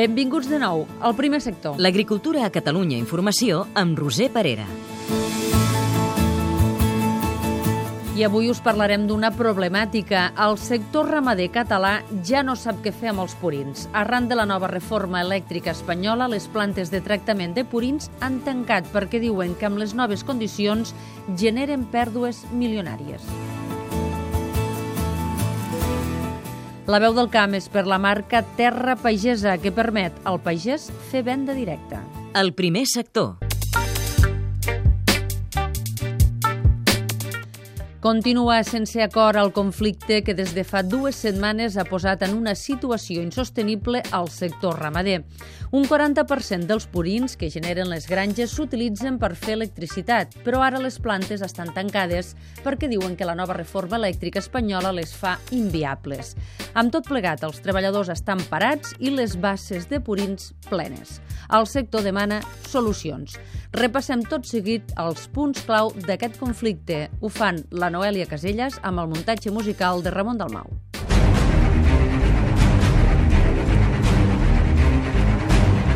Benvinguts de nou al primer sector. L'agricultura a Catalunya Informació amb Roser Parera. I avui us parlarem d'una problemàtica. El sector ramader català ja no sap què fer amb els purins. Arran de la nova reforma elèctrica espanyola, les plantes de tractament de purins han tancat perquè diuen que amb les noves condicions generen pèrdues milionàries. La veu del camp és per la marca Terra Pagesa, que permet al pagès fer venda directa. El primer sector. Continua sense acord el conflicte que des de fa dues setmanes ha posat en una situació insostenible al sector ramader. Un 40% dels purins que generen les granges s'utilitzen per fer electricitat, però ara les plantes estan tancades perquè diuen que la nova reforma elèctrica espanyola les fa inviables. Amb tot plegat, els treballadors estan parats i les bases de purins plenes. El sector demana solucions. Repassem tot seguit els punts clau d'aquest conflicte. Ho fan la Noèlia Caselles amb el muntatge musical de Ramon Dalmau.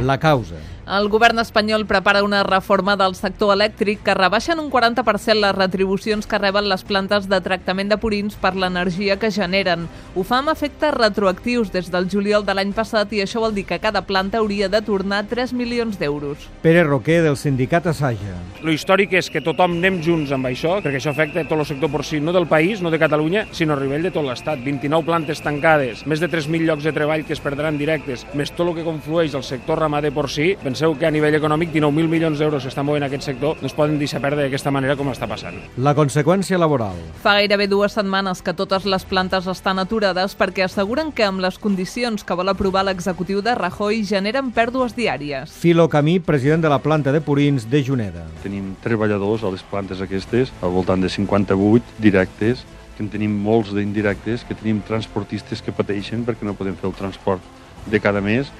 La causa. El govern espanyol prepara una reforma del sector elèctric que rebaixa en un 40% les retribucions que reben les plantes de tractament de purins per l'energia que generen. Ho fa amb efectes retroactius des del juliol de l'any passat i això vol dir que cada planta hauria de tornar 3 milions d'euros. Pere Roquer, del sindicat Assaja. Lo històric és que tothom anem junts amb això, perquè això afecta tot el sector porcí, no del país, no de Catalunya, sinó a nivell de tot l'Estat. 29 plantes tancades, més de 3.000 llocs de treball que es perdran directes, més tot el que conflueix al sector ramader porcí, penseu que a nivell econòmic 19.000 milions d'euros s'estan movent aquest sector, no es poden deixar perdre d'aquesta manera com està passant. La conseqüència laboral. Fa gairebé dues setmanes que totes les plantes estan aturades perquè asseguren que amb les condicions que vol aprovar l'executiu de Rajoy generen pèrdues diàries. Filo Camí, president de la planta de Purins de Juneda. Tenim treballadors a les plantes aquestes, al voltant de 58 directes, que en tenim molts d'indirectes, que tenim transportistes que pateixen perquè no podem fer el transport de cada mes,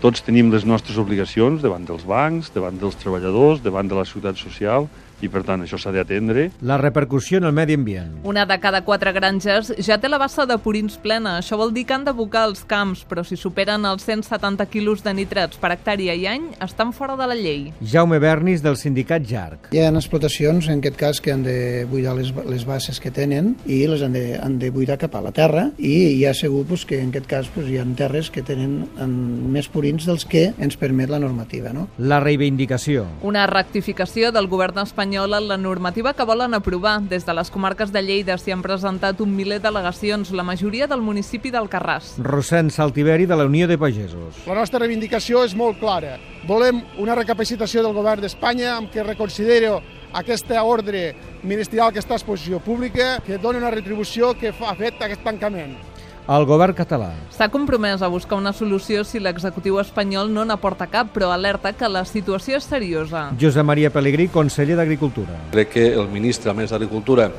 tots tenim les nostres obligacions davant dels bancs, davant dels treballadors, davant de la ciutat social i per tant això s'ha d'atendre. La repercussió en el medi ambient. Una de cada quatre granges ja té la bassa de purins plena. Això vol dir que han d'abocar els camps, però si superen els 170 quilos de nitrats per hectàrea i any, estan fora de la llei. Jaume Bernis, del sindicat JARC. Hi ha explotacions, en aquest cas, que han de buidar les, les bases que tenen i les han de, han de buidar cap a la terra i hi ha segur pues, que en aquest cas pues, hi ha terres que tenen en, més purins dels que ens permet la normativa. No? La reivindicació. Una rectificació del govern espanyol en la normativa que volen aprovar. Des de les comarques de Lleida s'hi han presentat un miler delegacions, la majoria del municipi d'Alcarràs. Rosent Saltiveri, de la Unió de Pagesos. La nostra reivindicació és molt clara. Volem una recapacitació del govern d'Espanya amb què reconsidero aquesta ordre ministerial que està a exposició pública, que dona una retribució que ha fet aquest tancament. El govern català. S'ha compromès a buscar una solució si l'executiu espanyol no n'aporta cap, però alerta que la situació és seriosa. Josep Maria Pellegrí, conseller d'Agricultura. Crec que el ministre, a més d'Agricultura,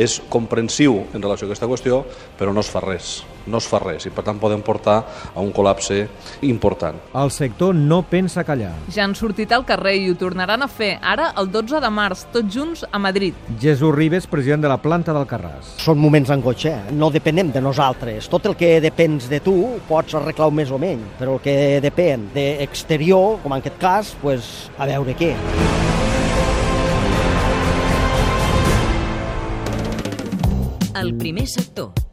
és comprensiu en relació a aquesta qüestió, però no es fa res. No es fa res i, per tant, poden portar a un col·lapse important. El sector no pensa callar. Ja han sortit al carrer i ho tornaran a fer, ara el 12 de març, tots junts a Madrid. Jesús Ribes, president de la planta d'Alcarràs. Són moments d'angoixa, eh? no depenem de nosaltres. Tot el que depens de tu pots arreglar més o menys, però el que depèn d'exterior, com en aquest cas, pues, a veure què. El primer sector.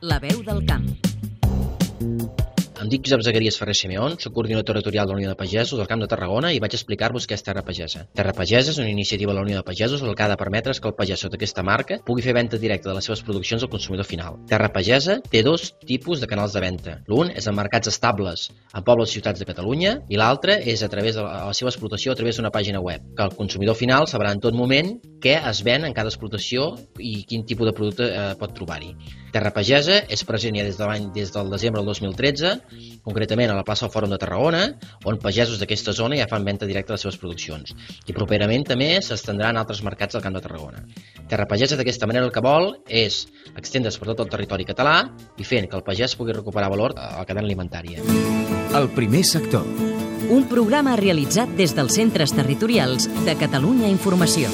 La veu del camp. Em dic Josep Zagaries Ferrer Simeón, soc coordinador territorial de la Unió de Pagesos del Camp de Tarragona i vaig explicar-vos què és Terra Pagesa. Terra Pagesa és una iniciativa de la Unió de Pagesos el que ha de permetre que el pagès sota aquesta marca pugui fer venda directa de les seves produccions al consumidor final. Terra Pagesa té dos tipus de canals de venda. L'un és en mercats estables a pobles i ciutats de Catalunya i l'altre és a través de la seva explotació a través d'una pàgina web, que el consumidor final sabrà en tot moment què es ven en cada explotació i quin tipus de producte eh, pot trobar-hi. Terra Pagesa és present ja des, de l'any des del desembre del 2013, concretament a la plaça del Fòrum de Tarragona, on pagesos d'aquesta zona ja fan venda directa de les seves produccions. I properament també s'estendrà en altres mercats del Camp de Tarragona. Terra Pagesa d'aquesta manera el que vol és extendre's per tot el territori català i fent que el pagès pugui recuperar valor a la cadena alimentària. El primer sector. Un programa realitzat des dels centres territorials de Catalunya Informació.